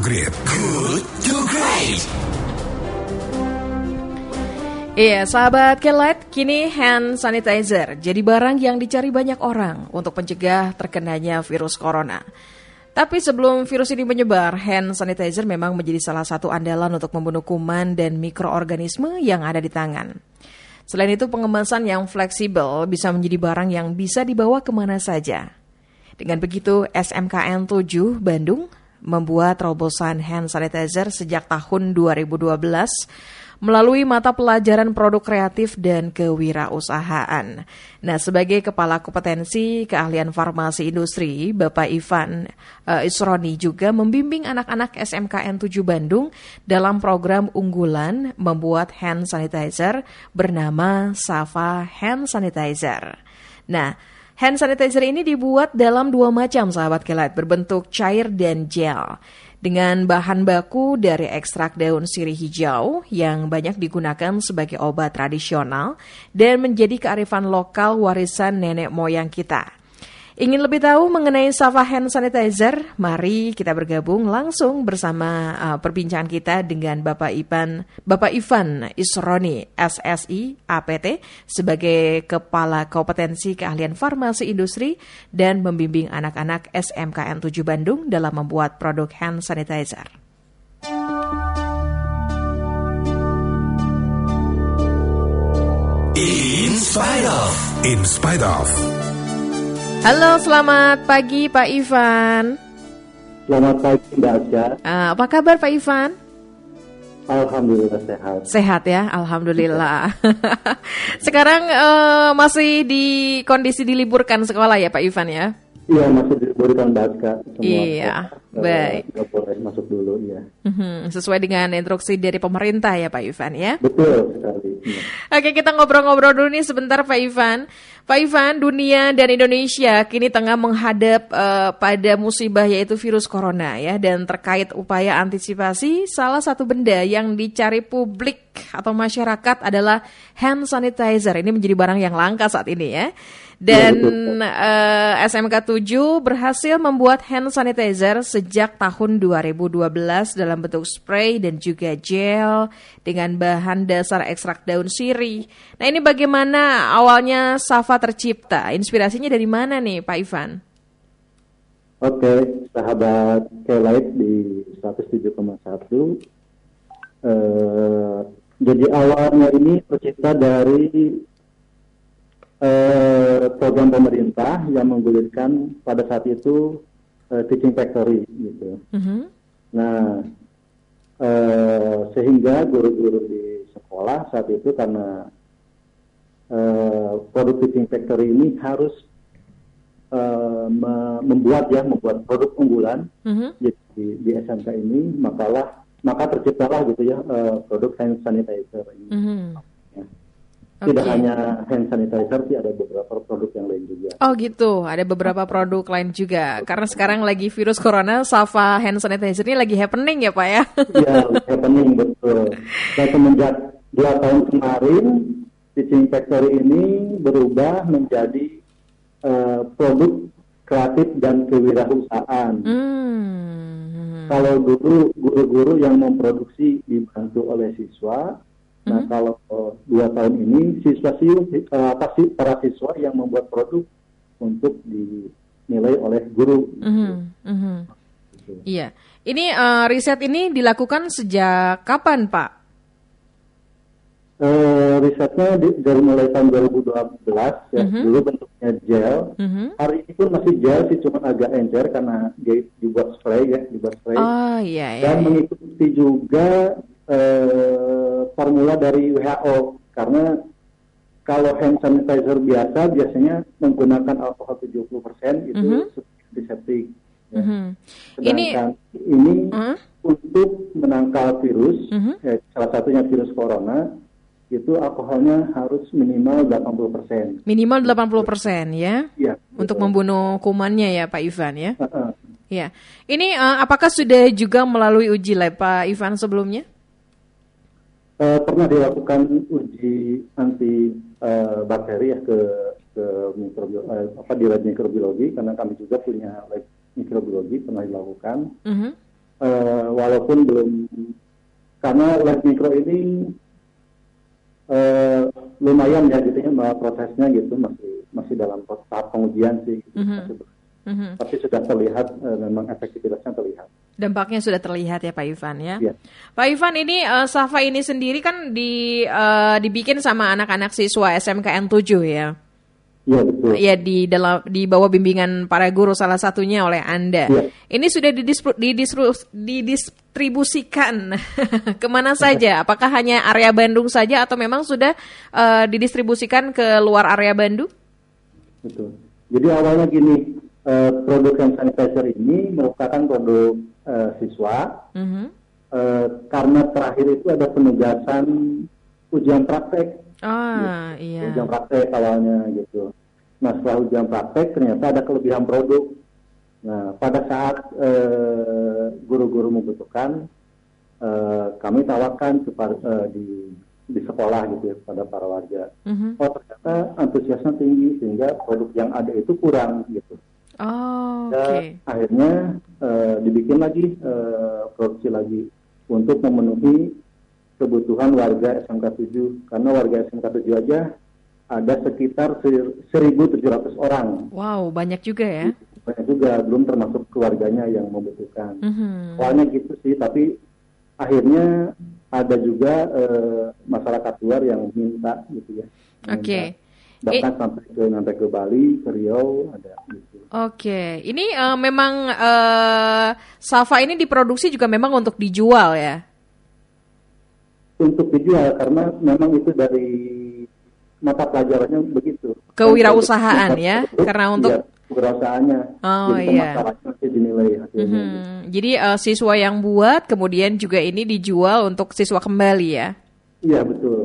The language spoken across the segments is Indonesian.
Great. Good to Great. Iya, sahabat Kelight, kini hand sanitizer jadi barang yang dicari banyak orang untuk mencegah terkenanya virus corona. Tapi sebelum virus ini menyebar, hand sanitizer memang menjadi salah satu andalan untuk membunuh kuman dan mikroorganisme yang ada di tangan. Selain itu, pengemasan yang fleksibel bisa menjadi barang yang bisa dibawa ke mana saja. Dengan begitu, SMKN 7 Bandung membuat terobosan hand sanitizer sejak tahun 2012 melalui mata pelajaran produk kreatif dan kewirausahaan. Nah, sebagai kepala kompetensi keahlian farmasi industri, Bapak Ivan uh, Isroni juga membimbing anak-anak SMKN 7 Bandung dalam program unggulan membuat hand sanitizer bernama Safa Hand Sanitizer. Nah, hand sanitizer ini dibuat dalam dua macam sahabat kelat berbentuk cair dan gel dengan bahan baku dari ekstrak daun sirih hijau yang banyak digunakan sebagai obat tradisional dan menjadi kearifan lokal warisan nenek moyang kita. Ingin lebih tahu mengenai Safa Hand Sanitizer? Mari kita bergabung langsung bersama uh, perbincangan kita dengan Bapak Ivan, Bapak Ivan Isroni, SSI APT, sebagai Kepala Kompetensi Keahlian Farmasi Industri dan membimbing anak-anak SMKN 7 Bandung dalam membuat produk hand sanitizer. In spite of. In spite of. Halo, selamat pagi Pak Ivan. Selamat pagi Mbak Aja. Uh, apa kabar Pak Ivan? Alhamdulillah sehat. Sehat ya, alhamdulillah. Sekarang uh, masih di kondisi diliburkan sekolah ya Pak Ivan ya? Iya masih diliburkan Baska. Semua Iya, eh, baik. Nggak boleh masuk dulu ya. Sesuai dengan instruksi dari pemerintah ya Pak Ivan ya. Betul sekali. Iya. Oke, kita ngobrol-ngobrol dulu nih sebentar Pak Ivan. Pak Ivan, dunia dan Indonesia kini tengah menghadap eh, pada musibah yaitu virus corona ya dan terkait upaya antisipasi salah satu benda yang dicari publik atau masyarakat adalah hand sanitizer. Ini menjadi barang yang langka saat ini ya. Dan eh, SMK 7 berhasil membuat hand sanitizer sejak tahun 2012 dalam bentuk spray dan juga gel dengan bahan dasar ekstrak daun sirih. Nah ini bagaimana awalnya Safa tercipta? Inspirasinya dari mana nih Pak Ivan? Oke, sahabat Kelight di 107,1. Eh, jadi awalnya ini tercipta dari eh, program pemerintah yang menggulirkan pada saat itu eh, teaching factory gitu. Mhm. Nah, eh, sehingga guru-guru di sekolah saat itu karena eh, produk teaching factory ini harus eh, me- membuat ya membuat produk unggulan Mhm. di, di, di SMK ini makalah maka terciptalah gitu ya eh, produk hand sanitizer ini. Mhm. Ya. Tidak Oke. hanya hand sanitizer, sih ada beberapa produk yang lain juga. Oh gitu, ada beberapa produk lain juga. Karena sekarang lagi virus corona, Safa hand sanitizer ini lagi happening ya Pak ya? Ya, happening betul. Dan semenjak dua tahun kemarin, Teaching Factory ini berubah menjadi eh, produk kreatif dan kewirausahaan. Hmm. Kalau dulu guru-guru yang memproduksi dibantu oleh siswa, nah kalau eh, dua tahun ini siswa sih apa sih para siswa yang membuat produk untuk dinilai oleh guru. Mhm, mhm. Gitu. Iya. Ini eh, riset ini dilakukan sejak kapan, Pak? Eh, risetnya di- dari mulai tahun 2012 ya, dulu bentuknya gel. Mhm. Hari ini pun masih gel sih, cuma agak encer karena dia dibuat spray ya, dibuat spray. Oh iya iya. Dan mengikuti juga eh, formula dari WHO karena kalau hand sanitizer biasa biasanya menggunakan alkohol 70% itu seperti antiseptik. ya. Mhm. Ini Sedangkan ini Mhm. untuk menangkal virus, Mhm. eh, salah satunya virus corona, itu alkoholnya harus minimal 80%. minimal 80% ya Iya. untuk betul. membunuh kumannya ya, Pak Ivan ya. Heeh. Iya. Ini eh, apakah sudah juga melalui uji lab Pak Ivan sebelumnya? Eh, pernah dilakukan uji anti eh, bakteri ya ke ke mikrobiologi, apa di lab mikrobiologi karena kami juga punya lab mikrobiologi pernah dilakukan. Mhm. eh, walaupun belum karena lab mikro ini eh, lumayan ya gitu ya bahwa prosesnya gitu masih masih dalam tahap pengujian sih gitu. Mhm. Masih ber- Mhm. tapi sudah terlihat eh, memang efektivitasnya terlihat Dampaknya sudah terlihat ya Pak Ivan ya. Iya. Pak Ivan ini eh, Safa ini sendiri kan di eh, dibikin sama anak-anak siswa SMKN 7 ya. iya betul Ya di dalam di bawah bimbingan para guru salah satunya oleh Anda. Iya. Ini sudah didispu- didisru- didistribusikan ke mana saja? Apakah hanya area Bandung saja atau memang sudah eh, didistribusikan ke luar area Bandung? betul jadi awalnya gini eh, produk hand sanitizer ini merupakan produk eh, siswa Mhm. eh, karena terakhir itu ada penugasan ujian praktek Ah iya. ujian praktek awalnya gitu. Nah setelah ujian praktek ternyata ada kelebihan produk. Nah pada saat eh, guru-guru membutuhkan, eh, kami tawarkan kepada eh, di di sekolah gitu ya kepada para warga. Mhm. Oh ternyata antusiasnya tinggi sehingga produk yang ada itu kurang gitu. Oh, Oke. Dan akhirnya eh, dibikin lagi eh, produksi lagi untuk memenuhi kebutuhan warga SMK 7 karena warga SMK 7 aja ada sekitar ser- 1.700 orang Wow banyak juga ya. banyak juga belum termasuk keluarganya yang membutuhkan Mhm. awalnya gitu sih tapi akhirnya ada juga eh, masyarakat luar yang minta gitu ya Oke. Minta. Bahkan sampai ke sampai ke Bali ke Riau ada gitu Oke, ini eh, memang eh, Safa ini diproduksi juga memang untuk dijual ya. untuk dijual karena memang itu dari mata pelajarannya begitu. Kewirausahaan ya, Produk, karena untuk- iya, kewirausahaannya. Oh, Jadi iya. pemasarannya nanti dinilai hasilnya. Mhm. Jadi eh, siswa yang buat, kemudian juga ini dijual untuk siswa kembali ya. Iya betul.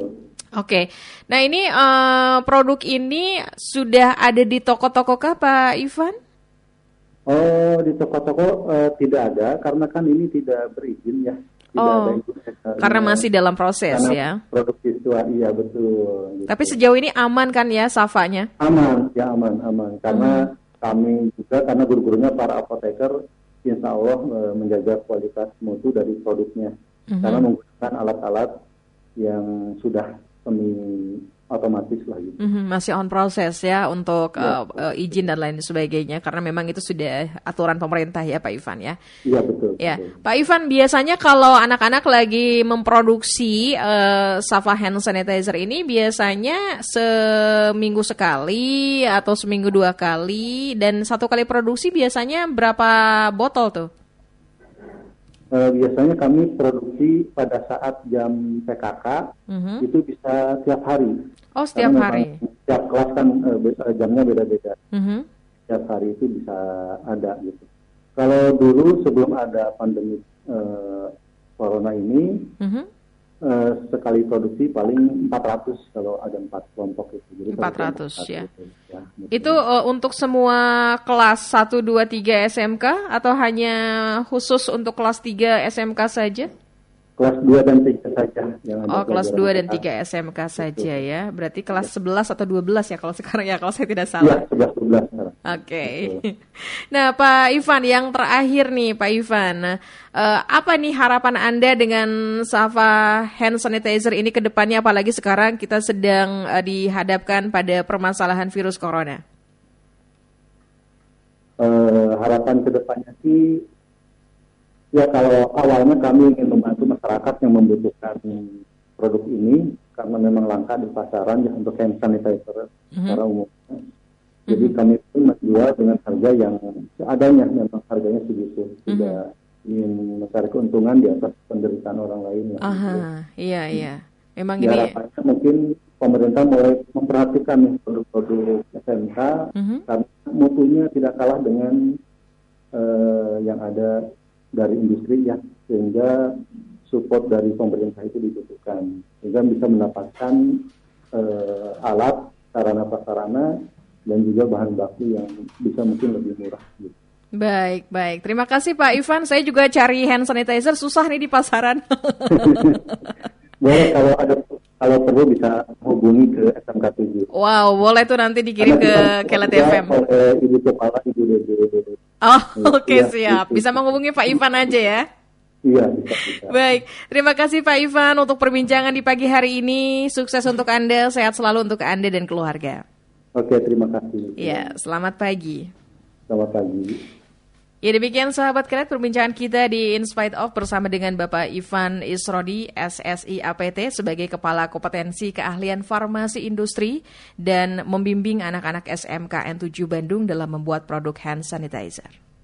Oke, nah ini eh, produk ini sudah ada di toko-toko kah Pak Ivan? Oh di toko-toko eh, tidak ada karena kan ini tidak berizin ya. Tidak Oh, ada izin. Karena masih dalam proses Karena ya. Produk siswa iya betul. gitu. Tapi sejauh ini aman kan ya Safanya? aman ya aman aman karena Hmm. kami juga karena guru-gurunya para apoteker insya Allah menjaga kualitas mutu dari produknya Hmm. karena menggunakan alat-alat yang sudah semi otomatis lah gitu. Mhm, masih on proses ya untuk Ya. izin dan lain sebagainya karena memang itu sudah aturan pemerintah ya Pak Ivan ya. Iya betul. Ya, betul. Pak Ivan biasanya kalau anak-anak lagi memproduksi eh, Safa hand sanitizer ini biasanya seminggu sekali atau seminggu dua kali dan satu kali produksi biasanya berapa botol tuh? Eh, biasanya kami produksi pada saat jam PKK Mhm. itu bisa tiap hari. Oh setiap Karena hari. Setiap kelas kan be- eh, jamnya beda-beda. Mhm. setiap hari itu bisa ada gitu. Kalau dulu sebelum ada pandemi eh, corona ini Mhm. Eh, sekali produksi paling 400 kalau ada empat kelompok itu. Jadi 400 satu ya. gitu, ya, gitu. Itu eh, untuk semua kelas 1, 2, 3 SMK atau hanya khusus untuk kelas 3 SMK saja? Kelas 2 dan 3 saja Oh, kelas 2 dan pelajaran 3 SMK saja ya. Berarti kelas 11 atau 12 ya kalau sekarang ya kalau saya tidak Iya, salah. 11 12 sekarang. Oke. Nah, Pak Ivan yang terakhir nih, Pak Ivan. Eh, apa nih harapan Anda dengan Safa hand sanitizer ini ke depannya apalagi sekarang kita sedang eh, dihadapkan pada permasalahan virus corona? Eh, harapan ke depannya sih ya kalau awalnya kami ingin membantu masyarakat yang membutuhkan produk ini karena memang langka di pasaran ya untuk hand sanitizer secara umum. Jadi kami pun menjual dengan harga yang seadanya memang harganya segitu tidak ingin mencari keuntungan di atas penderitaan orang lain. Aha, iya iya. Memang Ya, ini harapannya mungkin pemerintah mulai memperhatikan produk-produk SMK Mhm. karena mutunya tidak kalah dengan eh, yang ada dari industri ya sehingga support dari pemerintah itu dibutuhkan sehingga bisa mendapatkan eh, alat sarana prasarana dan juga bahan baku yang bisa mungkin lebih murah gitu. Baik, baik. Terima kasih Pak Ivan. Saya juga cari hand sanitizer susah nih di pasaran. Boleh kalau ada kalau perlu bisa hubungi ke SMK 7. wow, boleh tuh nanti dikirim ke Kelet FM. Ibu Kepala Ibu Dede. Oh, oke Iya, siap. gitu. Bisa menghubungi Pak Ivan aja ya. Iya, bisa, bisa. Baik, terima kasih Pak Ivan untuk perbincangan di pagi hari ini. Sukses untuk Anda, sehat selalu untuk Anda dan keluarga. Oke, terima kasih. Ya, selamat pagi. Selamat pagi. Ya demikian sahabat keren perbincangan kita di In Spite Of bersama dengan Bapak Ivan Isrodi SSI APT sebagai Kepala Kompetensi Keahlian Farmasi Industri dan membimbing anak-anak SMKN 7 Bandung dalam membuat produk hand sanitizer.